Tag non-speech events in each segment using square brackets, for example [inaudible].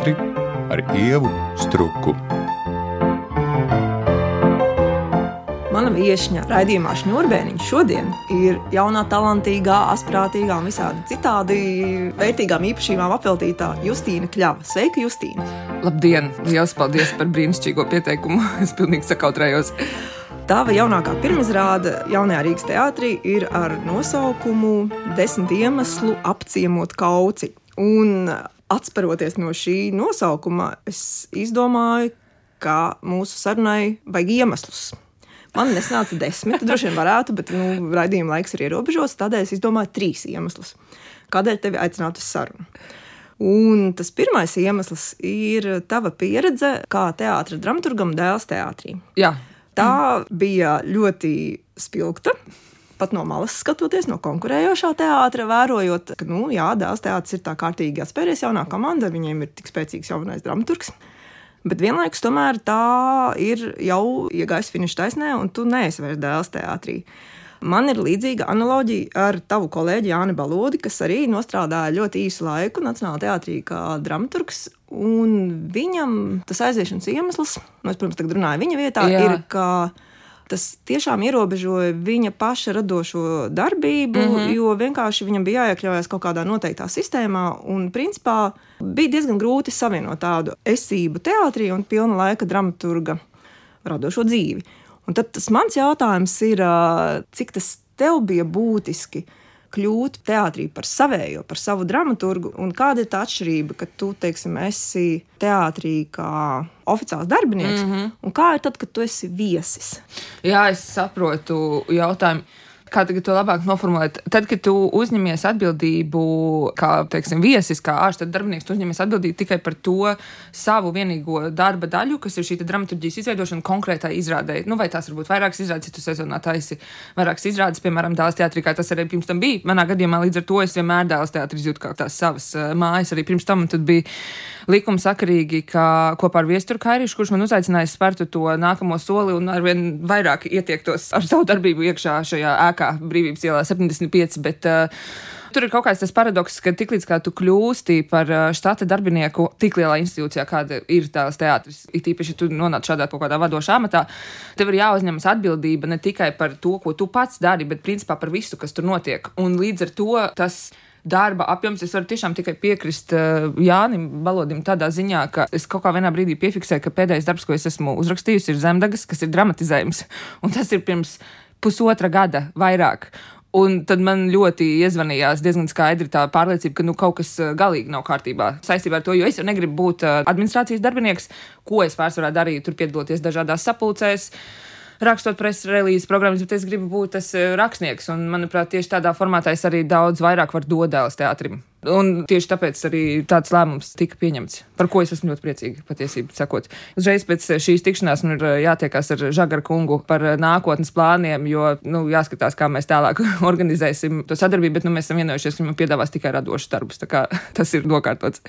teātri ar ievu struku. Mana viesņa raidījumā Šņurbēniņš šodien ir jaunā, talantīgā, asprātīgā un visādi citādi vērtīgām īpašībām apveltītā Justīna Kļava. Sveika, Justīna! Labdien! Lielas paldies par brīnišķīgo pieteikumu! [laughs] Es pilnīgi sakautrējos. Tava jaunākā pirmizrāde jaunajā Rīgas teātrī ir ar nosaukumu Desmit iemeslu apciemot kauci. Un atceroties no šī nosaukuma, es izdomāju, ka mūsu sarunai vajag iemeslus. Man nesnāca desmit, droši vien varētu, bet nu, raidījuma laiks ir ierobežots. Tādēļ es izdomāju trīs iemeslus, kādēļ tevi aicināt uz sarunu. Un tas pirmais iemesls ir tava pieredze kā teātris dramaturgam dēls teātrī. Jā. Tā bija ļoti spilgta. Pat no malas skatoties, no konkurējošā teātra, vērojot, ka, nu, jā, dēls teātris ir tā kārtīgi atspēries jaunā komanda, viņiem ir tik spēcīgs jaunais dramaturgs. Bet vienlaikus tomēr tā ir jau iegājusi finiša taisnē, un tu neesi vairs dēls teātrī. Man ir līdzīga analoģija ar tavu kolēģi Jāni Balodi, kas arī nostrādāja ļoti īsu laiku Nacionālajā teātrī kā dramaturgs. Viņam tas aiziešanas iemesls, nu, es, protams, tagad runāju viņa vietā, Jā. ir, ka tas tiešām ierobežoja viņa paša radošo darbību, mm -hmm. jo vienkārši viņam bija jāiekļaujas kaut kādā noteiktā sistēmā. Un, principā, bija diezgan grūti savienot tādu esību teātrī un pilna laika dramaturga radošo dzīvi. Un tad tas mans jautājums ir, cik tas tev bija būtiski? Kļūt teātrī par savējo, par savu dramaturgu, un kāda ir tā atšķirība, ka tu, teiksim, esi teātrī kā oficiāls darbinieks, mm -hmm. un kā ir tad, kad tu esi viesis? Jā, es saprotu jautājumu kā tagad to labāk noformulēt? Tad, kad tu uzņemies atbildību, kā teiksim, viesis, kā ārsta darbinieks, tu uzņemies atbildību tikai par to savu vienīgo darba daļu, kas ir šī dramaturgijas izveidošana konkrētai izrādē. Nu, vai tās varbūt vairākas izrādes, ja tu sezonā taisi vairākas izrādes, piemēram, dēls teātrī, kā tas arī pirms tam bija. Manā gadījumā līdz ar to es vienmēr dēls teātrī izjūtu kā tās savas mājas arī pirms tam. Tad bija likuma sakarīgi, ka kopā ar Viesturu Kairišu, kurš man uzaicināja spērtu to nākamo soli un arvien vairāk ietiektos ar savu darbību iekšā šajā ēkā Brīvības ielā 75. Bet, uh, Tur ir kaut kāds tas paradoks, ka tiklīdz kā tu kļūsti par štata darbinieku tik lielā institūcijā, kāda ir tās teātris, it īpaši, ja tu nonāc šādā kaut kādā vadošā amatā, tev ir jāuzņemas atbildība ne tikai par to, ko tu pats dari, bet principā par visu, kas tur notiek. Un līdz ar to tas darba apjoms. Es varu tiešām tikai piekrist uh, Jānim Balodim tādā ziņā, ka es kaut kā vienā brīdī piefiksēju, ka pēdējais darbs, ko es esmu uzrakstījusi, ir Zemdagas, kas ir dramatizējums. [laughs] Un tas ir pirms pusotra gada vairāk. Un tad man ļoti iezvanījās diezgan skaidri tā pārliecība, ka nu, kaut kas uh, galīgi nav kārtībā saistībā ar to, jo es jau negribu būt uh, administrācijas darbinieks, ko es pārsvarā darīju, tur piedaloties dažādās sapulcēs. Rakstot preses relīzes programmas, bet es gribu būt tas eh, rakstnieks. Un, manuprāt, tieši tādā formātā es arī daudz vairāk varu dot dēls teātrim. Un tieši tāpēc arī tāds lēmums tika pieņemts, par ko es esmu ļoti priecīga, patiesībā sakot. Uzreiz pēc šīs tikšanās man ir jātiekās ar Žagaru kungu par nākotnes plāniem, jo nu, jāskatās, kā mēs tālāk [laughs] organizēsim to sadarbību, bet nu, mēs esam vienojušies, ka viņam piedāvās tikai radošus darbus. [laughs] Tas ir nokārtots.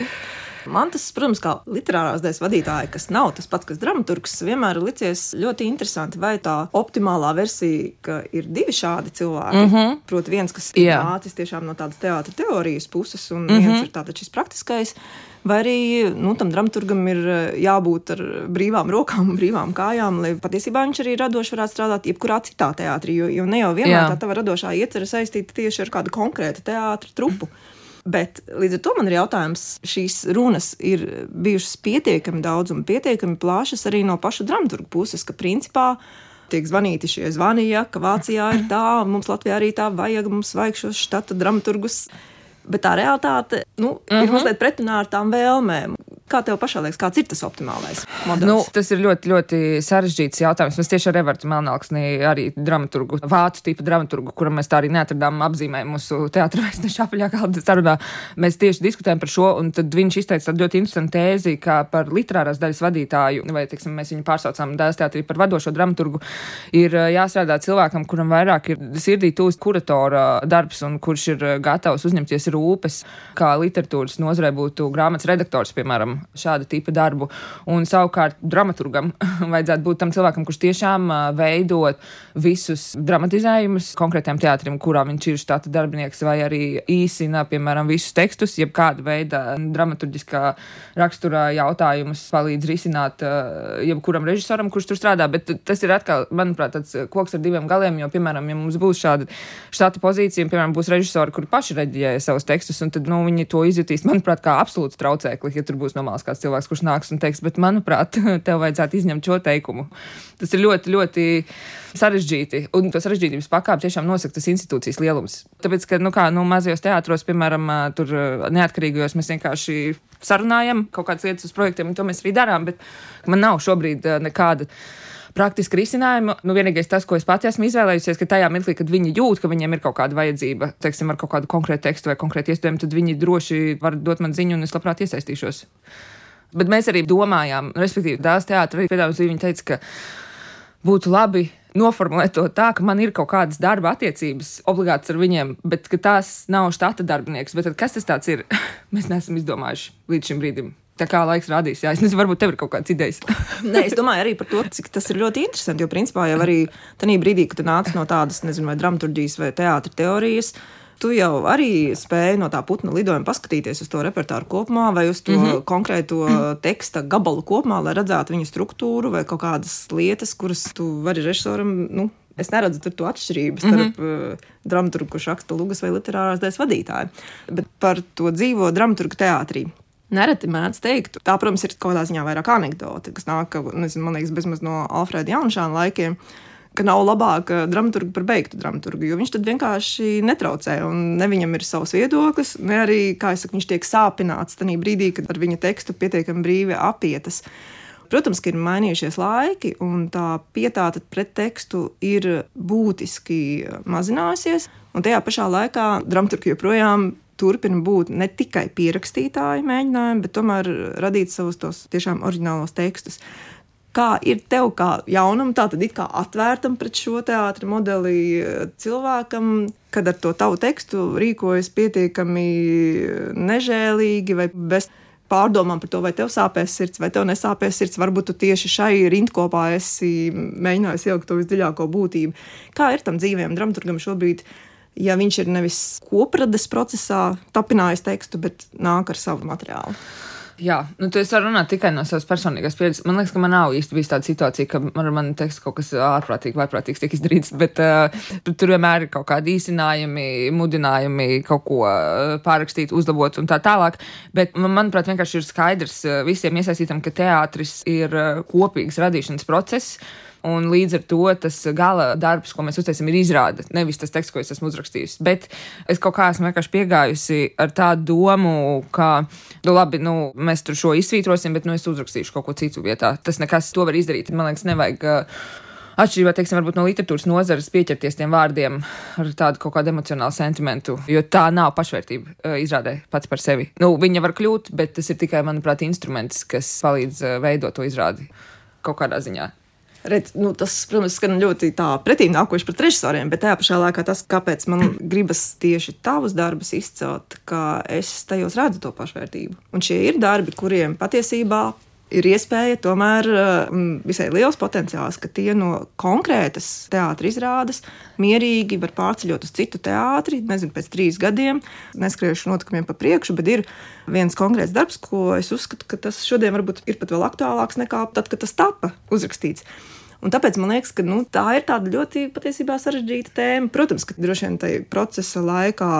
Man tas, protams, kā literārās daļas vadītāja, kas nav tas pats, kas dramaturgs, vienmēr ir licies ļoti interesanti, vai tā optimālā versija, ka ir divi šādi cilvēki. Mm -hmm. Proti, viens, kas ir nācis tiešām no tādas teātras teorijas puses, un mm -hmm. viens ir tātad šis praktiskais. Vai arī nu, tam dramaturgam ir eh, jābūt ar brīvām rokām [laughs] brīvām kājām, lai patiesībā viņš arī radoši varētu strādāt jebkurā citā teātrī. Jo, jo ne jau vienmēr tā tava radošā iecerē saistīta tieši ar kādu konkrētu teātru trupu. Bet līdz ar to man ir jautājums, šīs runas ir bijušas pietiekami daudz un pietiekami plašas arī no paša dramaturga puses, ka principā tiek zvanīti šie zvani, ja, ka Vācijā ir tā, mums Latvijā arī tā vajag, mums vajag šos štata dramaturgus. Bet tā realitāte nu, uh -huh. ir mhm. mazliet pretrunā ar tām vēlmēm. Kā tev pašā liekas, kāds ir tas optimālais modelis? Nu, tas ir ļoti, ļoti sarežģīts jautājums. Mēs tieši ar Evertu Melnāksnī, arī dramaturgu, vācu tipu dramaturgu, kuram mēs tā arī neatradām apzīmējumu mūsu teātra vēstneša apaļā galda sarunā. Mēs tieši diskutējam par šo, un tad viņš izteica tādu ļoti interesantu tēzi, kā par literārās daļas vadītāju, vai, teiksim, mēs viņu pārsaucām dēls teātrī par vadošo dramaturgu, ir jāstrādā cilvēkam, kuram vairāk ir sirdī tūst kuratora darbs un kurš ir gatavs uzņemties rūpes, kā literatūras nozarē būtu grāmatas redaktors, piemēram šāda tipa darbu. Un savukārt dramaturgam [laughs] vajadzētu būt tam cilvēkam, kurš tiešām veidot visus dramatizējumus konkrētiem teātrim, kurā viņš ir štāta darbinieks, vai arī īsina, piemēram, visus tekstus, jeb kāda veida dramaturgiskā raksturā jautājumus palīdz risināt jebkuram režisoram, kurš tur strādā. Bet tas ir atkal, manuprāt, tāds koks ar diviem galiem, jo, piemēram, ja mums būs šāda štata pozīcija, un, piemēram, būs režisori, kuri paši reģiē savus tekstus, un tad nu, viņi to izjutīs, manuprāt, kā absolūts traucēklis, ja tur būs normāls kāds cilvēks, kurš nāks un teiks, bet, manuprāt, [laughs] tev vajadzētu izņemt šo teikumu. Tas ir ļoti, ļoti sarežģīti. Un to sarežģītības pakāpi tiešām nosaka tas institūcijas lielums. Tāpēc, ka, nu, kā, nu, mazajos teātros, piemēram, tur neatkarīgajos, mēs vienkārši sarunājam kaut kādas lietas uz projektiem, un to mēs arī darām, bet man nav šobrīd nekāda praktiski risinājumi. Nu, vienīgais tas, ko es pati esmu izvēlējusies, ka tajā mirklī, kad viņi jūt, ka viņiem ir kaut kāda vajadzība, teiksim, ar kaut kādu konkrētu tekstu vai konkrētu iespēju, tad viņi droši var dot man ziņu, un es labprāt iesaistīšos. Bet mēs arī domājām, respektīvi, dāmas teātris, piedāvājums, viņa teica, ka būtu labi noformulēt to tā, ka man ir kaut kādas darba attiecības obligātas ar viņiem, bet tās nav štata darbinieks. Bet kas tas ir? [laughs] Mēs neesam izdomājuši līdz šim brīdim. Tā kā laiks rādīs, jā, es nezinu, varbūt tev ir kaut kādas idejas. [laughs] Nē, es domāju arī par to, cik tas ir ļoti interesanti. Jo, principā, jau arī tajā brīdī, kad tu nāc no tādas, nezinu, vai dramaturgijas vai teātris teorijas, tu jau arī spēji no tā putna lidojuma paskatīties uz to repertuāru kopumā vai uz to mm -hmm. konkrēto teksta gabalu kopumā, lai redzētu viņa struktūru vai kaut kādas lietas, kuras tu vari režisoram. Nu, Es neredzu tur to atšķirību starp mm -hmm. dramaturgu, kurš raksta lugas vai literārās dēļas vadītāju. Bet par to dzīvo dramaturgu teātrī. Nereti mēdz teikt, tā, protams, ir kaut kādā ziņā vairāk anekdote, kas nāk, nezinu, man liekas, bezmaz no Alfrēda Jaunšāna laikiem ka nav labāka dramaturga par beigtu dramaturgu, jo viņš tad vienkārši netraucē, un ne viņam ir savs viedoklis, ne arī, kā es saku, viņš tiek sāpināts tajā brīdī, kad ar viņa tekstu pietiekami brīvi apietas. Protams, ka ir mainījušies laiki, un tā pietāta pret tekstu ir būtiski mazinājusies. Un tajā pašā laikā dramaturgi joprojām turpina būt ne tikai pierakstītāji mēģinājumi, bet tomēr radīt savus tos tiešām oriģinālos tekstus. Kā ir tev, kā jaunam, tā tad it kā atvērtam pret šo teātrus modeli eh, cilvēkam, kad ar to tavu tekstu rīkojas pietiekami nežēlīgi vai bez pārdomām par to, vai tev sāpēs sirds, vai tev nesāpēs sirds. Varbūt tu tieši šai rindkopā esi mēģinājis ielikt to visdziļāko būtību. Kā ir tam dzīvajam dramaturgam šobrīd? Ja viņš ir nevis koprades procesā tapinājis tekstu, bet nāk ar savu materiālu. Jā, nu, es varu runāt tikai no savas personīgās pieredzes. Man liekas, ka man nav īsti bijis tāda situācija, ka man, man teiks, kaut kas ārprātīgi vai prātīgs tiek izdarīts, bet uh, tur vienmēr ir kaut kādi īsinājumi, mudinājumi kaut ko uh, pārrakstīt, uzlabot un tā tālāk. Bet man, manuprāt, vienkārši ir skaidrs uh, visiem iesaistītam, ka teātris ir kopīgs radīšanas process. Un līdz ar to tas gala darbs, ko mēs uztaisām, ir izrāde. Nevis tas teksts, ko es esmu uzrakstījis. Bet es kaut kā esmu vienkārši piegājusi ar tādu domu, ka, nu, labi, nu, mēs tur šo izsvītrosim, bet nu, es uzrakstīšu kaut ko citu vietā. Tas nekas to var izdarīt. Man liekas, nevajag. Atšķirībā teiksim, no literatūras nozares, pieķerties tiem vārdiem ar tādu kaut kādu emocionālu sentimentu, jo tā nav pašvērtība izrādē pats par sevi. Nu, viņa var kļūt, bet tas ir tikai, manuprāt, instruments, kas palīdz veidot to izrādi kaut kādā ziņā. Redz, nu, tas, protams, skan ļoti pretīm nākoši pret režisoriem, bet tajā pašā laikā tas, kāpēc man gribas tieši tavus darbus izcelt, ka es tajos redzu to pašvērtību. Un šie ir darbi, kuriem patiesībā ir iespēja tomēr mm, visai liels potenciāls, ka tie no konkrētas teātris izrādes mierīgi var pārceļot uz citu teātri. Nezinu, pēc trīs gadiem neskriešu notikumiem pa priekšu, bet ir viens konkrēts darbs, ko es uzskatu, ka tas šodien varbūt ir pat vēl aktuālāks nekā tad, kad tas tika uzrakstīts. Un tāpēc man liekas, ka nu, tā ir tāda ļoti patiesībā sarežģīta tēma. Protams, ka droši vien tajā procesa laikā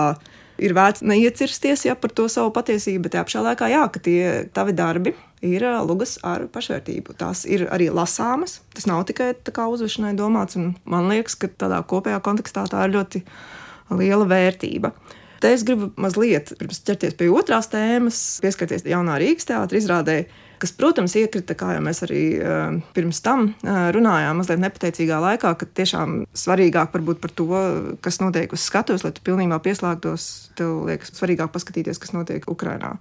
ir vērts neiecirsties ja, par to savu patiesību, bet tajā pašā laikā, jā, ka tie tavi darbi ir lugas ar pašvērtību. Tās ir arī lasāmas. Tas nav tikai tā uzvešanai domāts, un man liekas, ka tādā kopējā kontekstā tā ir ļoti liela vērtība. Te es gribu mazliet, pirms ķerties pie otrās tēmas, pieskarties jaunā Rīgas teātris izrādē, kas, protams, iekrita, kā jau mēs arī uh, pirms tam uh, runājām, mazliet nepateicīgā laikā, ka tiešām svarīgāk varbūt par to, kas notiek uz skatuves, lai tu pilnībā pieslēgtos, tev liekas svarīgāk paskatīties, kas notiek Ukrajinā.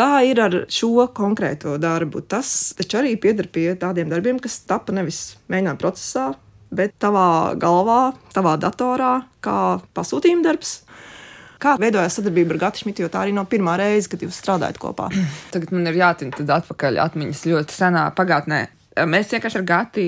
Kā ir ar šo konkrēto darbu? Tas taču arī pieder pie tādiem darbiem, kas tapa nevis mēģinājuma procesā, bet tavā galvā, tavā datorā, kā pasūtījuma darbs. Kā veidojās sadarbība ar Gatu Šmitu, jo tā arī nav pirmā reize, kad jūs strādājat kopā? [clears throat] Tagad man ir jātina atpakaļ atmiņas ļoti senā pagātnē. Mēs vienkārši ar Gati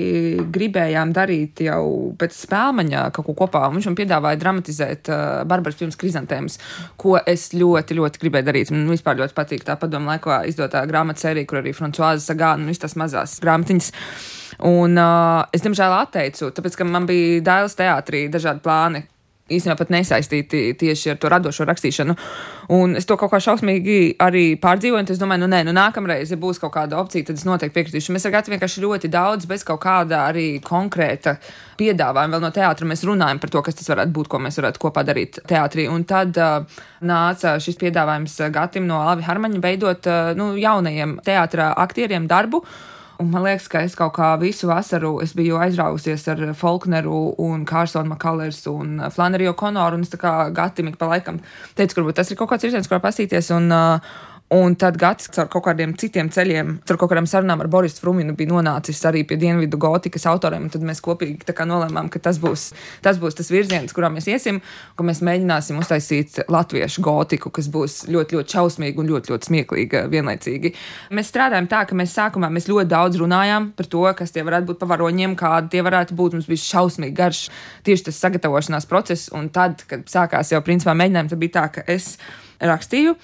gribējām darīt jau pēc spēļmaņa kaut ko kopā. Viņš man piedāvāja dramatizēt uh, Barbaras filmas Krizantēmas, ko es ļoti, ļoti gribēju darīt. Man vispār ļoti patīk tā padomu laikā izdotā grāmatu sērija, kur arī Frančiskā Sagāna, nu, tās mazās grāmatiņas. Un uh, es, diemžēl, atteicu, tāpēc, ka man bija Dailas teātrī dažādi plāni, īstenībā pat nesaistīti tieši ar to radošo rakstīšanu. Un es to kaut kā šausmīgi arī pārdzīvoju. Es domāju, nu, nē, nu, nākamreiz, ja būs kaut kāda opcija, tad es noteikti piekritīšu. Mēs ar Gatu vienkārši ļoti daudz, bez kaut kāda arī konkrēta piedāvājuma. Vēl no teātra mēs runājam par to, kas tas varētu būt, ko mēs varētu kopā darīt teātrī. Un tad uh, nāca šis piedāvājums Gatim no Alvi Harmaņa veidot uh, nu, jaunajiem teātra aktieriem darbu. Un man liekas, ka es kaut kā visu vasaru biju aizrausies ar Falkneru un Kārsonu Makalers un Flanneriju Konoru. Un es tā kā gati ik pa laikam teicu, ka tas ir kaut kāds virziens, kur pasīties. Un, uh, Un tad Gatis ar kaut kādiem citiem ceļiem, ar kaut kādām sarunām ar Boris Fruminu bija nonācis arī pie dienvidu gotikas autoriem. Tad mēs kopīgi nolēmām, ka tas būs, tas būs tas virziens, kurā mēs iesim, ka mēs mēģināsim uztaisīt latviešu gotiku, kas būs ļoti, ļoti šausmīga un ļoti, ļoti smieklīga vienlaicīgi. Mēs strādājam tā, ka mēs sākumā mēs ļoti daudz runājām par to, kas tie varētu būt pavaroņiem, kādi tie varētu būt. Mums bija šausmīgi garš tieši tas sagatavošanās process, un tad, kad sākās jau principā mēģinājumi, tad bija tā, ka es rakstīju.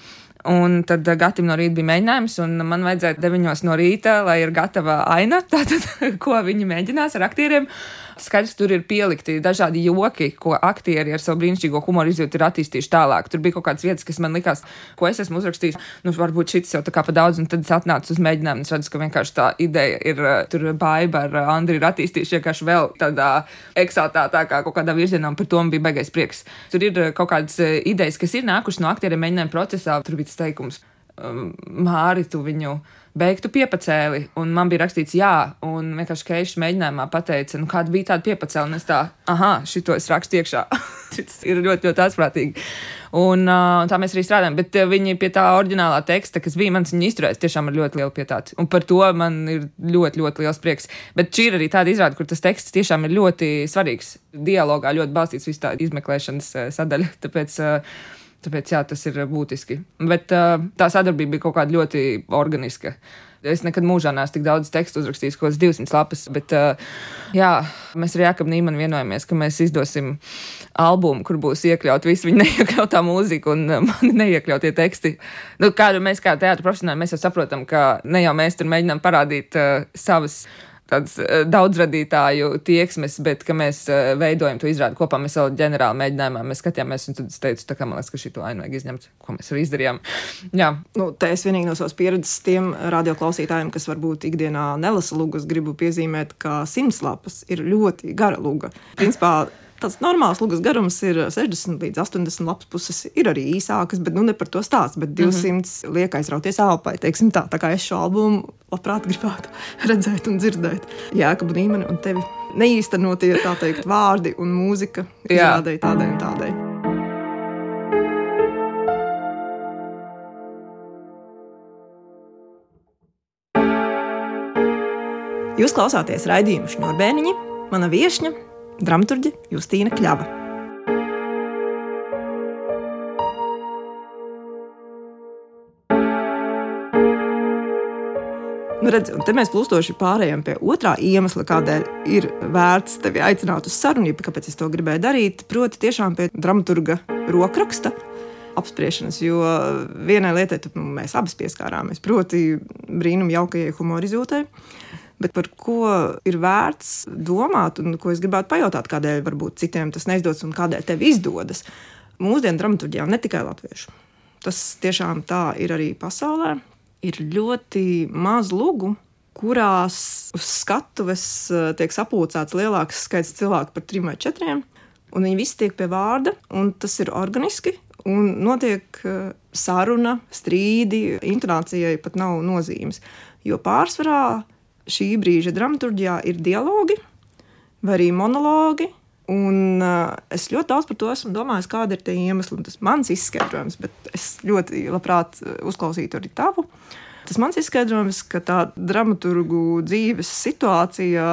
Un tad eh, Gatam no rīta bija mēģinājums, un man vajadzēja 9 no rīta, lai ir gatava aina, [laughs] tātad, ko viņi mēģinās ar aktieriem. Skaidrs, tur ir pielikti dažādi joki, ko aktieri ar savu brīnišķīgo humoru izjūtu ir attīstījuši tālāk. Tur bija kaut kādas vietas, kas man likās, ko es esmu uzrakstījis. Nu, varbūt šis jau tā kā pa daudz, un tad es atnācu uz mēģinājumu, es redzu, ka vienkārši tā ideja ir, eh, tur baiba ar eh, Andriu ir attīstījuši vienkārši vēl tādā eksaltātākā kaut kādā virzienā, un par to man bija beigais prieks. Tur ir kaut kādas idejas, kas ir nākušas no aktieriem mēģinājuma procesā. Tur bija tas teikums, um, Māri, tu viņu beigtu piepacēli. Un man bija rakstīts, jā, un vienkārši keišs mēģinājumā pateica, nu, kāda bija tāda piepacēla. Un es tā, ah, šito es rakstu iekšā. [laughs] Tas ir ļoti, ļoti atprātīgi. Un, uh, un tā mēs arī strādājam. Bet viņi pie tā oriģinālā teksta, kas bija mans, viņa izturēs tiešām ar ļoti lielu pietāti. Un par to man ir ļoti, ļoti liels prieks. Bet šī ir arī tāda izrāde, kur tas teksts tiešām ir ļoti svarīgs. Dialogā ļoti balstīts viss tā izmeklēšanas sadaļa. Tāpēc, uh, Tāpēc jā, tas ir būtiski. Bet tā sadarbība bija kaut kāda ļoti organiska. Es nekad mūžā neesmu tik daudz tekstu uzrakstījis, kaut kādas 200 lapas. Bet, jā, mēs ar Jākabu Nīmanu vienojamies, ka mēs izdosim albumu, kur būs iekļaut visu viņa [laughs] neiekļautā mūzika un mani neiekļautie teksti. Nu, kā mēs, kā teātris profesionāli, mēs jau saprotam, ka ne jau mēs tur mēģinām parādīt uh, savas tādas eh, daudzradītāju tieksmes, bet ka mēs eh, veidojam to izrādi kopā. Mēs vēl ģenerāli mēģinājumā mēs skatījāmies, un tad es teicu, tā kā man liekas, ka šī to ainu vajag izņemt, ko mēs arī izdarījām. Jā. Nu, te es vienīgi no savas pieredzes tiem radioklausītājiem, kas varbūt ikdienā nelasa lugas, gribu piezīmēt, ka simts lapas ir ļoti gara luga. Principā, Tāds normāls lugas garums ir 60 līdz 80 lapas puses. Ir arī īsākas, bet nu ne par to stāst. Bet 200 mm -hmm. liek aizrauties elpai. Teiksim tā, tā kā es šo albumu labprāt gribētu [laughs] redzēt un dzirdēt. Jā, ka Bunīmani un tevi neīstenotie tā teikt vārdi un mūzika izrādēja tādai un tādai. Jūs klausāties raidījumu Šņurbēniņa, mana viesņa dramaturģe Justīna Kļava. Nu, redz, te mēs plūstoši pārējām pie otrā iemesla, kādēļ ir vērts tevi aicināt uz sarunu, kāpēc es to gribēju darīt. Proti, tiešām pie dramaturga rokraksta apspriešanas, jo vienai lietai mēs abi pieskārāmies, proti, brīnum jaukajai humorizūtai. Bet par ko ir vērts domāt, un ko es gribētu pajautāt, kādēļ varbūt citiem tas neizdodas un kādēļ tev izdodas. Mūsdienu dramaturgijām ne tikai latviešu. Tas tiešām tā ir arī pasaulē. Ir ļoti maz lugu, kurās uz skatuves eh, tiek sapulcēts lielāks skaits cilvēku par trim vai četriem. Un viņi visi tiek pie vārda, un tas ir organiski. Un notiek eh, saruna, strīdi, intonācijai pat nav nozīmes. Jo pārsvarā šī brīža dramaturgijā ir dialogi vai arī monologi. Un, uh, es ļoti daudz par to esmu domājis, kāda ir tie iemesli. Tas mans izskaidrojums, bet es ļoti labprāt uh, uzklausītu arī tavu. Tas mans izskaidrojums, ka tā dramaturgu dzīves situācija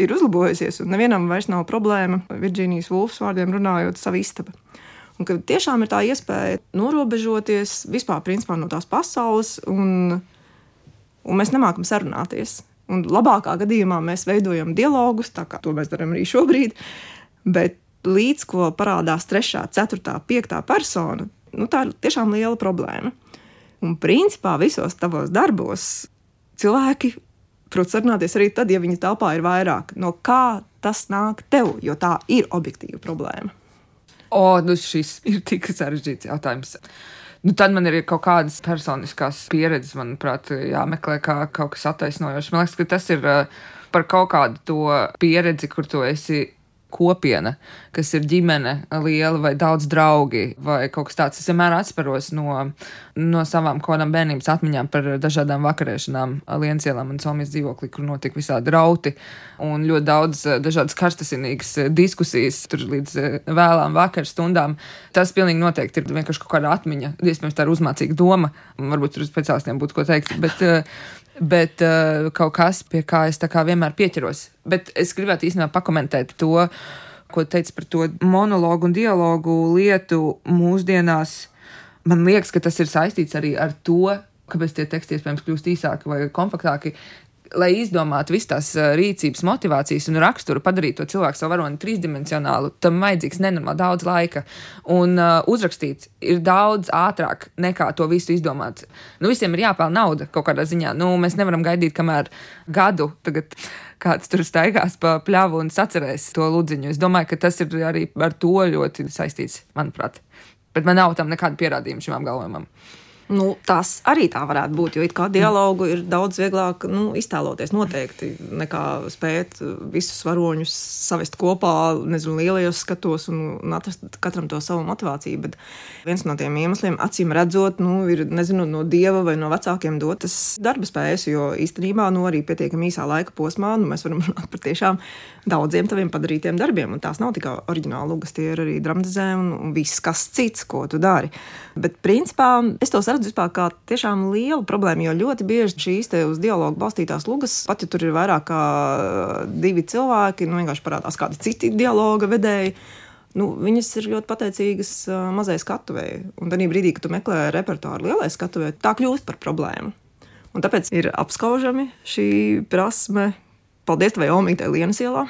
ir uzlabojusies, un nevienam vairs nav problēma, Virģīnijas Vulfs vārdiem runājot, savu istabu. Un ka tiešām ir tā iespēja norobežoties vispār principā, no tās pasaules, un, un mēs nemākam sarunāties. Un labākā gadījumā mēs veidojam dialogus, tā kā to mēs darām arī šobrīd. Bet līdz ko parādās trešā, ceturtā, piektā persona, nu, tā ir tiešām liela problēma. Un principā visos tavos darbos cilvēki prot sarunāties arī tad, ja viņa telpā ir vairāk. No kā tas nāk tev, jo tā ir objektīva problēma. O, nu šis ir tik sarežģīts jautājums. Nu, tad man ir kaut kādas personiskās pieredzes, manuprāt, jāmeklē kā kaut kas attaisnojošs. Man liekas, ka tas ir uh, par kaut kādu to pieredzi, kur tu esi kopiena, kas ir ģimene, liela vai daudz draugi vai kaut kas tāds. Es vienmēr atceros no, no savām kaut kādām bērnības atmiņām par dažādām vakarēšanām Lienzielām un Somijas dzīvoklī, kur notika visādi rauti un ļoti daudz eh, dažādas karstasinīgas eh, diskusijas tur līdz eh, vēlām vakar stundām. Tas pilnīgi noteikti ir vienkārši kaut kāda atmiņa. Iespējams, tā ir uzmācīga doma. Varbūt tur speciālistiem būtu ko teikt. Bet, bet uh, kaut kas, pie kā es kā vienmēr pieķeros. Bet es gribētu īstenībā pakomentēt to, ko teica par to monologu un dialogu lietu mūsdienās. Man liekas, ka tas ir saistīts arī ar to, kāpēc tie teksti iespējams kļūst īsāki vai kompaktāki, lai izdomātu visas tās rīcības, motivācijas un raksturu, padarītu to cilvēku savu varoni trīsdimensionālu, tam vajadzīgs nenormāli daudz laika. Un uh, uzrakstīt ir daudz ātrāk nekā to visu izdomāt. Nu, visiem ir jāpelnā nauda kaut kādā ziņā. Nu, mēs nevaram gaidīt, kamēr gadu tagad. Kāds tur staigās pa pļāvu un sacerēs to ludziņu. Es domāju, ka tas ir arī ar to ļoti saistīts, manuprāt. Bet man nav tam nekāda pierādījuma šim apgalvojumam. Nu, tas arī tā varētu būt, jo it kā dialogu ir daudz vieglāk nu, iztēloties noteikti, nekā spēt visus varoņus savest kopā, nezinu, lielajos skatos un, un atrast katram to savu motivāciju. Bet viens no tiem iemesliem, acīm redzot, nu, ir nezinu, no dieva vai no vecākiem dotas darba spējas, jo īstenībā nu, arī pietiekami īsā laika posmā nu, mēs varam [laughs] runāt par tiešām daudziem taviem padarītiem darbiem. Un tās nav tikai oriģināli lugas, tie ir arī dramatizē un, un viss kas cits, ko tu dari. Bet principā es to redzu vispār kā tiešām lielu problēmu, jo ļoti bieži šīs te uz dialogu balstītās lugas, pat ja tur ir vairāk kā divi cilvēki, nu vienkārši parādās kādi citi dialoga vedēji. Nu, viņas ir ļoti pateicīgas mazai skatuvēji. Un tad brīdī, kad tu meklē repertuāru lielai skatuvēji, tā kļūst par problēmu. Un tāpēc ir apskaužami šī prasme. Paldies, vai Omītai Lienas ielā!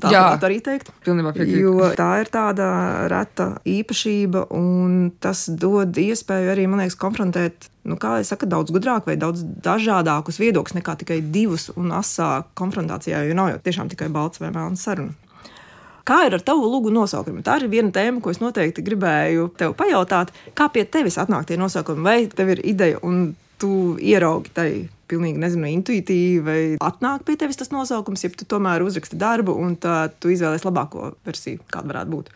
Tā Jā, varētu arī teikt. Pilnībā piekrītu. Jo tā ir tāda reta īpašība, un tas dod iespēju arī, man liekas, konfrontēt, nu, kā jau saka, daudz gudrāk vai daudz dažādākus viedokļus nekā tikai divus un asā konfrontācijā, jo nav jau tiešām tikai balts vai melns saruna. Kā ir ar tavu lūgu nosaukumu? Tā ir viena tēma, ko es noteikti gribēju tev pajautāt. Kā pie tevis atnāk tie nosaukumi? Vai tev ir ideja un tu ieraugi tai pilnīgi nezinu, intuitīvi, vai atnāk pie tevis tas nosaukums, ja tu tomēr uzraksti darbu un tu izvēlēsies labāko versiju, kāda varētu būt.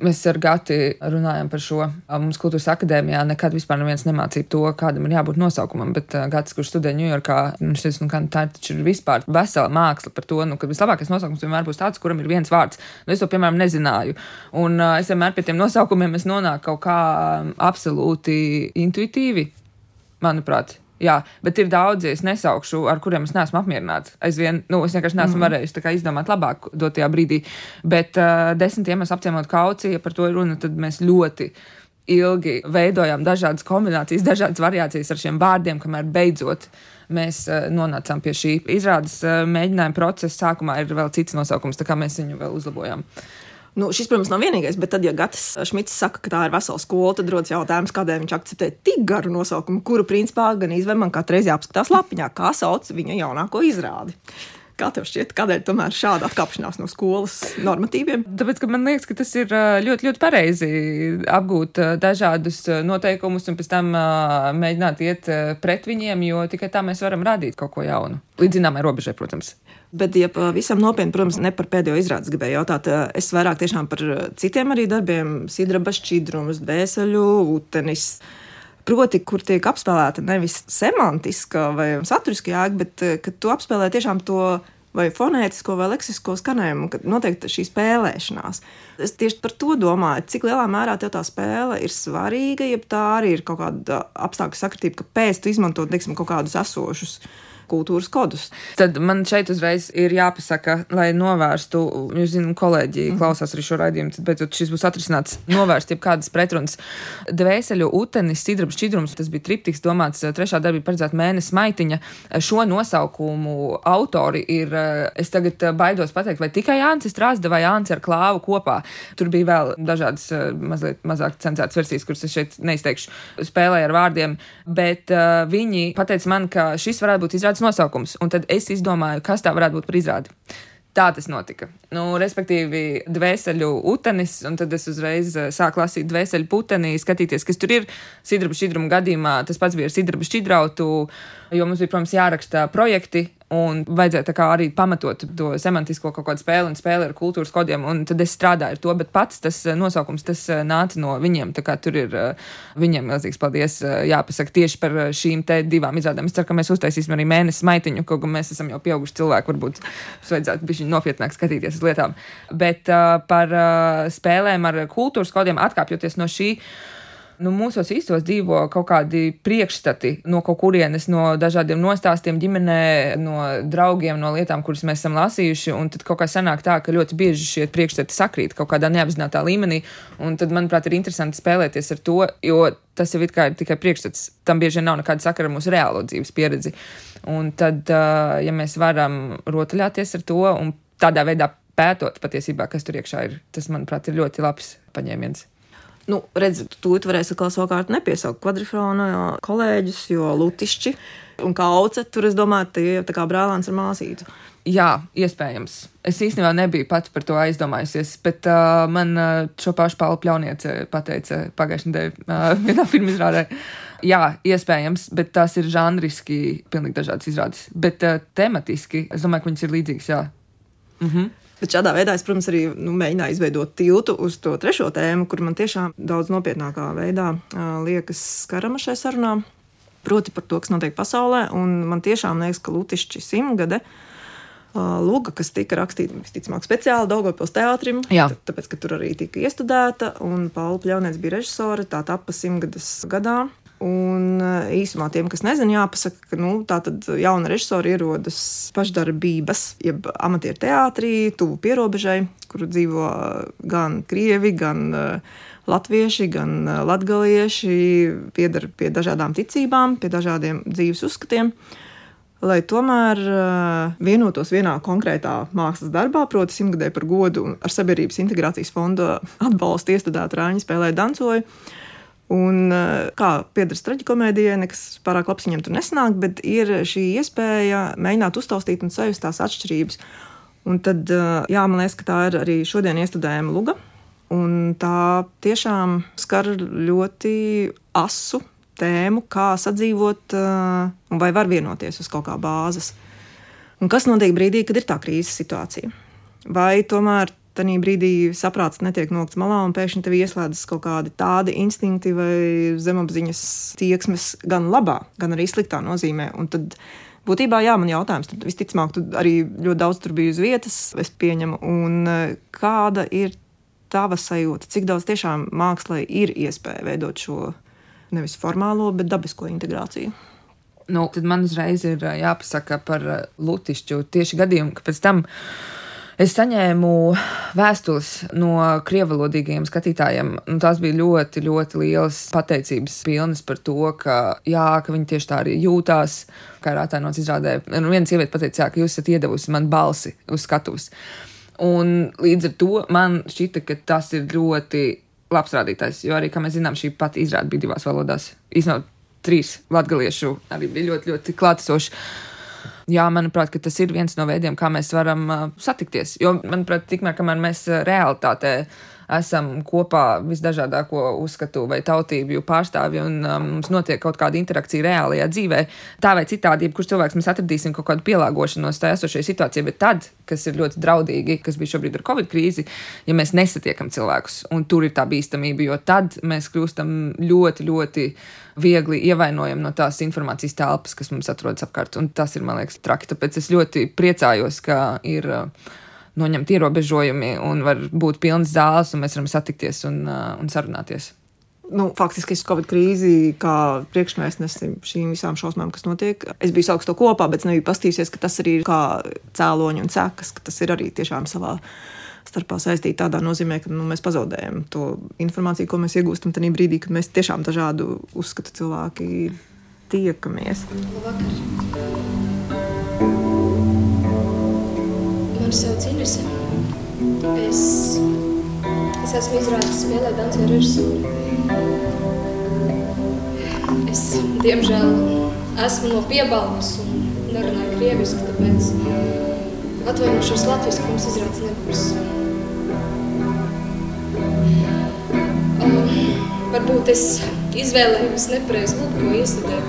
Mēs ar Gati runājam par šo. Mums kultūras akadēmijā nekad vispār neviens nemācīja to, kādam ir jābūt nosaukumam. Bet Gatis, kurš studē Ņujorkā, nu, šis, nu, tā ir vispār vesela māksla par to, nu, ka vislabākais nosaukums vienmēr būs tāds, kuram ir viens vārds. Nu, es to, piemēram, nezināju. Un uh, es vienmēr pie tiem nosaukumiem nonāku kaut kā absolūti intuitīvi, manuprāt. Jā, bet ir daudzi, es nesaukšu, ar kuriem es neesmu apmierināts. Aizvien, nu, es vienkārši neesmu mm. varējis izdomāt labāk dotajā brīdī. Bet uh, desmit iemeslu apciemot kauciju, ja par to ir runa, tad mēs ļoti ilgi veidojām dažādas kombinācijas, dažādas variācijas ar šiem vārdiem, kamēr beidzot mēs uh, nonācām pie šī izrādes uh, mēģinājuma procesa. Sākumā ir vēl cits nosaukums, tā kā mēs viņu vēl uzlabojām. Nu, šis, protams, nav vienīgais, bet tad, ja Gatis Šmits saka, ka tā ir vesela skola, tad rodas jautājums, kādēļ viņš akceptē tik garu nosaukumu, kuru principā gan izvēlē man katru reizi jāapskatās lapiņā, kā sauc viņa jaunāko izrādi. Kā tev šķiet, kādēļ tomēr šāda atkāpšanās no skolas normatīviem? Tāpēc, ka man liekas, ka tas ir ļoti, ļoti pareizi apgūt dažādus noteikumus un pēc tam mēģināt iet pret viņiem, jo tikai tā mēs varam radīt kaut ko jaunu. Līdz zināmai robežai, protams. Bet, ja pavisam nopietni, protams, ne par pēdējo izrādes gribēju jautāt, es vairāk tiešām par citiem arī darbiem, sidraba šķidrums, dvēseļu, ūtenis. Proti, kur tiek apspēlēta nevis semantiska vai saturiska jēga, bet ka tu apspēlē tiešām to vai fonētisko vai leksisko skanējumu, kad notiek šī spēlēšanās. Es tieši par to domāju, cik lielā mērā tev tā spēle ir svarīga, ja tā arī ir kaut kāda apstākļu sakritība, ka pēc tam izmantot teiksim, kaut kādus esošus kultūras kodus. Tad man šeit uzreiz ir jāpasaka, lai novērstu, jūs zināt, kolēģi mm. klausās arī šo raidījumu, tad beidzot šis būs atrisināts, novērst jebkādas pretrunas. Dvēseļu utenis, sidrabs, šķidrums, tas bija triptiks domāts, trešā darbība paredzēta mēnesis maitiņa. Šo nosaukumu autori ir, es tagad baidos pateikt, vai tikai Jānis Strāzda vai Jānis ar klāvu kopā. Tur bija vēl dažādas mazliet mazāk cenzētas versijas, kuras es šeit neizteikšu, spēlēju ar vārdiem, bet uh, viņi pateica man, ka šis varētu būt izrādes nosaukums, un tad es izdomāju, kas tā varētu būt par izrādi. Tā tas notika. Nu, respektīvi, dvēseli utenis, un tad es uzreiz sāku lasīt dvēseli putenī, skatīties, kas tur ir. Sidraba šķidruma gadījumā tas pats bija ar sidraba šķidrautu, jo mums bija, protams, jāraksta projekti, Un vajadzēja arī pamatot to semantisko kaut kādu spēli un spēli ar kultūras kodiem. Un tad es strādāju ar to, bet pats tas eh, nosaukums tas eh, nāca no viņiem. Tur ir eh, viņiem milzīgs paldies jāpasaka tieši par šīm divām izrādēm. Es ceru, ka mēs uztaisīsim arī mēnesi maitiņu, kaut kā mēs esam jau pieauguši cilvēki. Varbūt mums vajadzētu bišķi nopietnāk skatīties uz lietām. Bet uh, par uh, spēlēm ar kultūras kodiem atkāpjoties no šī nu, mūsos īstos dzīvo kaut kādi priekšstati no kaut kurienes, no dažādiem nostāstiem ģimenē, no draugiem, no lietām, kuras mēs esam lasījuši. Un tad kaut kā sanāk tā, ka ļoti bieži šie priekšstati sakrīt kaut kādā neapzinātā līmenī. Un tad, manuprāt, ir interesanti spēlēties ar to, jo tas jau ir tikai priekšstats. Tam bieži vien nav nekāda sakara ar mūsu reālo dzīves pieredzi. Un tad, ja mēs varam rotaļāties ar to un tādā veidā pētot patiesībā, kas tur iekšā ir, tas, manuprāt, ir ļoti labs paņēmiens. Nu, redziet, tūlīt varēs atkal savukārt nepiesaukt kvadrifrona kolēģus, jo lutišķi un kauce tur, es domāju, tie ir tā kā brālēns ar māsītu. Jā, iespējams. Es īstenībā nebiju pati par to aizdomājusies, bet uh, man uh, šo pašu Pauli Pļauniece pateica pagājušajā nedēļā uh, [laughs] vienā filmu izrādē. Jā, iespējams, bet tās ir žanriski pilnīgi dažādas izrādes. Bet uh, tematiski es domāju, ka viņas ir līdzīgas, jā. Mhm. Bet šādā veidā es, protams, arī nu, mēģināju izveidot tiltu uz to trešo tēmu, kur man tiešām daudz nopietnākā veidā liekas skarama šai sarunā. Proti par to, kas notiek pasaulē. Un man tiešām liekas, ka Lutišķi simtgade Lūga, kas tika rakstīta visticamāk speciāli Daugopils teātrim, tāpēc, ka tur arī tika iestudēta, un Paula Pļaunēts bija režisore, tā tappa simtgades gadā. Un eh, īsumā tiem, kas nezina, jāpasaka, ka nu, tā tad jauna režisora ierodas pašdarbības, jeb amatieru teātrī, tuvu pierobežai, kur dzīvo gan krievi, gan uh, latvieši, gan latgalieši, piedar pie dažādām ticībām, pie dažādiem dzīves uzskatiem. Lai tomēr vienotos vienā konkrētā mākslas darbā, proti, simtgadē par godu ar Sabiedrības integrācijas fonda atbalstu iestudētu Rāņu spēlē dancoju. Un, eh, kā piedarbojas traģikomēdijai, nekas pārāk labs viņam tur nesanāk, bet ir šī iespēja mēģināt uztaustīt un sajust tās atšķirības. Un tad, eh, jā, man liekas, ka tā ir arī šodien iestudējama luga. Un tā tiešām skar ļoti asu tēmu, kā sadzīvot eh, un vai var vienoties uz kaut kā bāzes. Un kas notiek brīdī, kad ir tā krīzes situācija? Vai tomēr tajā brīdī saprāts netiek nokts malā, un pēkšņi tev ieslēdzas kaut kādi tādi instinkti vai zemapziņas tieksmes, gan labā, gan arī sliktā nozīmē. Un tad būtībā, jā, man jautājums, tad visticamāk, tu arī ļoti daudz tur biji uz vietas, es pieņemu, un e, kāda ir tava sajūta, cik daudz tiešām mākslā ir iespēja veidot šo nevis formālo, bet dabisko integrāciju. Nu, tad man uzreiz ir e, jāpasaka par e, Lutišķu tieši gadījumu, ka pēc tam Es saņēmu vēstules no krievalodīgajiem skatītājiem. Tās bija ļoti, ļoti lielas pateicības pilnas par to, ka, jā, ka viņi tieši tā arī jūtās. Kā rātājos izrādē, un viena sieviete pateica, jā, ka jūs esat iedevusi man balsi uz skatuves. Un līdz ar to man šķita, ka tas ir ļoti labs rādītājs. Jo arī, kā mēs zinām, šī pati izrāde bija divās valodās. Īstenībā trīs latviešu arī bija ļoti, ļoti klātesoši jā, manuprāt, tas ir viens no veidiem, kā mēs varam uh, satikties. Jo, manuprāt, tikmēr, kamēr mēs realitātē esam kopā visdažādāko uzskatu vai tautību pārstāvji un um, mums notiek kaut kāda interakcija reālajā dzīvē. Tā vai citādi, jebkurš cilvēks mēs atradīsim kaut kādu pielāgošanos tā esošajai situācijai, bet tad, kas ir ļoti draudīgi, kas bija šobrīd ar Covid krīzi, ja mēs nesatiekam cilvēkus, un tur ir tā bīstamība, jo tad mēs kļūstam ļoti, ļoti viegli ievainojami no tās informācijas telpas, kas mums atrodas apkārt. Un tas ir, man liekas, traki. Tāpēc es ļoti priecājos, ka ir uh, noņemti ierobežojumi un var būt pilnas zāles, un mēs varam satikties un, uh, un sarunāties. nu, faktiski es Covid krīzi, kā priekšmēsnesim šīm visām šausmām, kas notiek. Es biju sauks to kopā, bet nebiju pastīsies, ka tas arī ir kā cēloņi un sekas, ka tas ir arī tiešām savā starpā saistīti tādā nozīmē, ka nu, mēs pazaudējam to informāciju, ko mēs iegūstam tajā brīdī, kad mēs tiešām dažādu uzskatu cilvēki tiekamies. Labvakar. Mani sauc Inese. Es, es esmu izrādes spēlē dansu režisūru. Es, diemžēl, esmu no piebalgas un nerunāju krieviski, tāpēc atvainošos latviešu, ka mums izrādes nebūs. Um, varbūt es izvēlējos nepareizi lūk, ko iestudēt.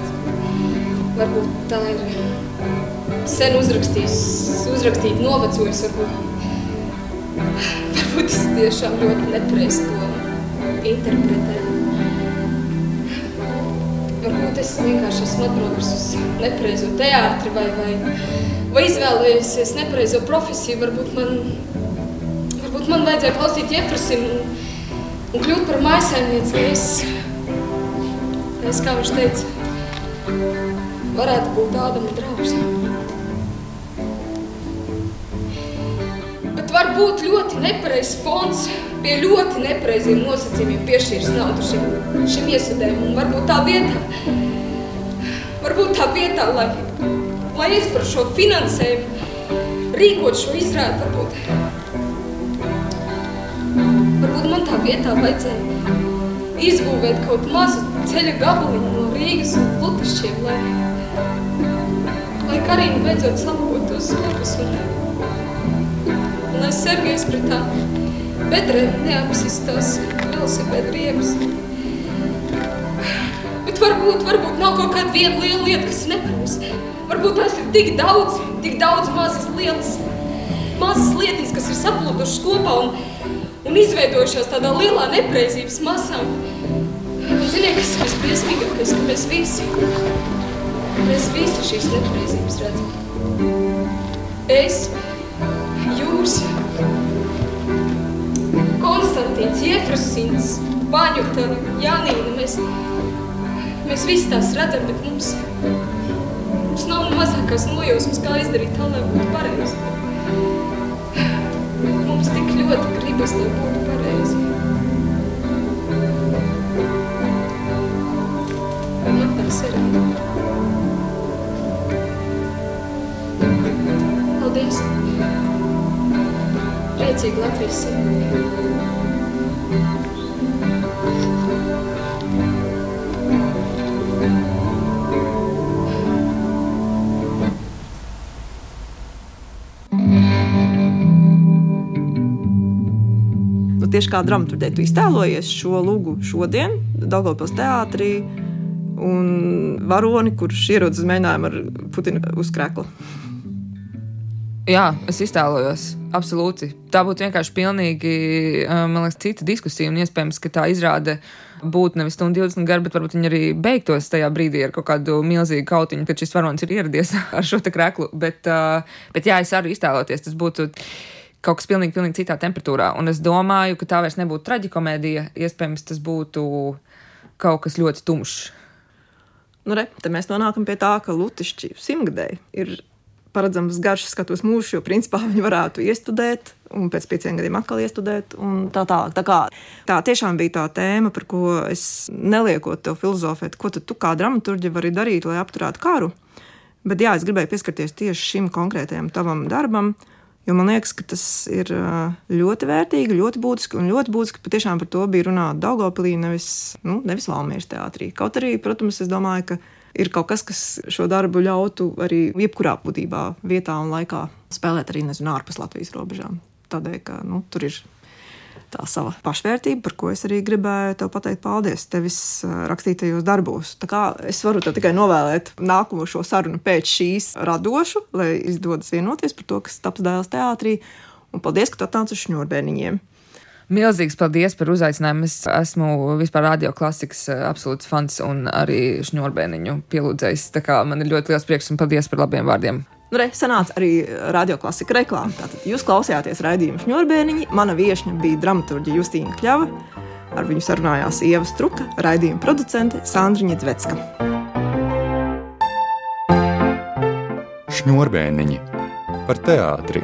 Varbūt tā ir sen uzrakstījis, uzrakstīt novecojis, varbūt, varbūt es tiešām ļoti nepareizi to interpretēju. Varbūt es vienkārši esmu atbraukusi uz nepareizo teātri vai, vai, vai izvēlējusies nepareizo profesiju. Varbūt man, varbūt man vajadzēja klausīt Jefrasim un, un kļūt par mājasēmnieci, lai es, es, kā viņš teica, varētu būt Ādama draugs. Var būt ļoti nepareizs fonds, pie ļoti nepareiziem nosacījumiem piešķīris naudu šim, šim iesudēm. Un varbūt tā vietā, varbūt tā vietā, lai, lai es par šo finansējumu rīkot šo izrādi, varbūt, varbūt man tā vietā vajadzēja izbūvēt kaut mazu ceļa gabaliņu no Rīgas un Lutišķiem, lai, lai Karina beidzot tos sokus un, un lai Sergejs pret tā bedrēm neapsistās velosipēda riebas. Bet varbūt, varbūt nav kaut kāda viena liela lieta, kas nepareiz. Varbūt tās ir tik daudz, tik daudz mazas lielas, mazas lietas, kas ir saplūdušas kopā un, un izveidojušās tādā lielā nepareizības masā. Un ziniet, kas ir visbriesmīgākais, ka mēs visi, mēs visi šīs nepareizības redzam. Es, jūs, Konstantīns, Jefrasins, Baņuta, Janīna, mēs, mēs visi tās redzam, bet mums, mums nav mazākās nojausmas, kā izdarīt tā, lai būtu pareizi. Mums tik ļoti gribas, lai būtu pareizi. Man tas ir? Paldies! Priecīgi Latvijas simt! Nu, tieši kā dramaturgija, tu iztēlojies šo lūgu šodien, Dārgopils teātrī, un varoni, kurš ierodas uz mēģinājumu ar Putinu uz krēkla. Jā, es iztēlojos. Absolūti. Tā būtu vienkārši pilnīgi, man liekas, cita diskusija. Un iespējams, ka tā izrāde būtu nevis stundu 20 gara, bet varbūt viņi arī beigtos tajā brīdī ar kaut kādu milzīgu kautiņu, kad šis varonis ir ieradies [laughs] ar šo te kreklu. Bet, bet jā, es arī iztēloties, tas būtu kaut kas pilnīgi, pilnīgi citā temperatūrā. Un es domāju, ka tā vairs nebūtu traģikomēdija. Iespējams, tas būtu kaut kas ļoti tumšs. Nu, re, te mēs nonākam pie tā, ka Lutišķi simtgadēji ir paredzams garš skatus mūžs, jo principā [laughs] viņi varētu iestudēt, un pēc pieciem gadiem atkal iestudēt, un tā tālāk. Tā, kā, tā tiešām bija tā tēma, par ko es neliekot tev filozofēt, ko tu kā dramaturgi vari darīt, lai apturētu karu. Bet jā, es gribēju pieskarties tieši šim konkrētajam tavam darbam, jo man liekas, ka tas ir ļoti vērtīgi, ļoti būtiski, un ļoti būtiski patiešām par to bija runāt Daugopilī, nevis, nu, nevis Valmieras teātrī. Kaut arī, protams, es domāju, ka ir kaut kas, kas šo darbu ļautu arī jebkurā būtībā, vietā un laikā spēlēt arī nezinu, ārpus Latvijas robežām. Tādēļ, ka nu, tur ir tā sava pašvērtība, par ko es arī gribēju te pateikt paldies tevis rakstītajos darbos. Tā kā es varu tikai novēlēt nākamo šo sarunu pēc šīs radošu, lai izdodas vienoties par to, kas taps dēls teātrī. Un paldies, ka tu atnāci uz šņurbēniņiem. Milzīgs paldies par uzaicinājumu. Es esmu vispār radioklasikas absolūts fans un arī šņurbēniņu pielūdzējis. Tā kā man ir ļoti liels prieks un paldies par labiem vārdiem. Nu, re, sanāca arī radioklasika reklāma. Tātad jūs klausījāties raidījumu šņurbēniņi. Mana viesne bija dramaturģija Justīna Kļava. Ar viņu sarunājās Ieva Struka, raidījuma producente Sandriņa Zvecka. Šņurbēniņi par teātri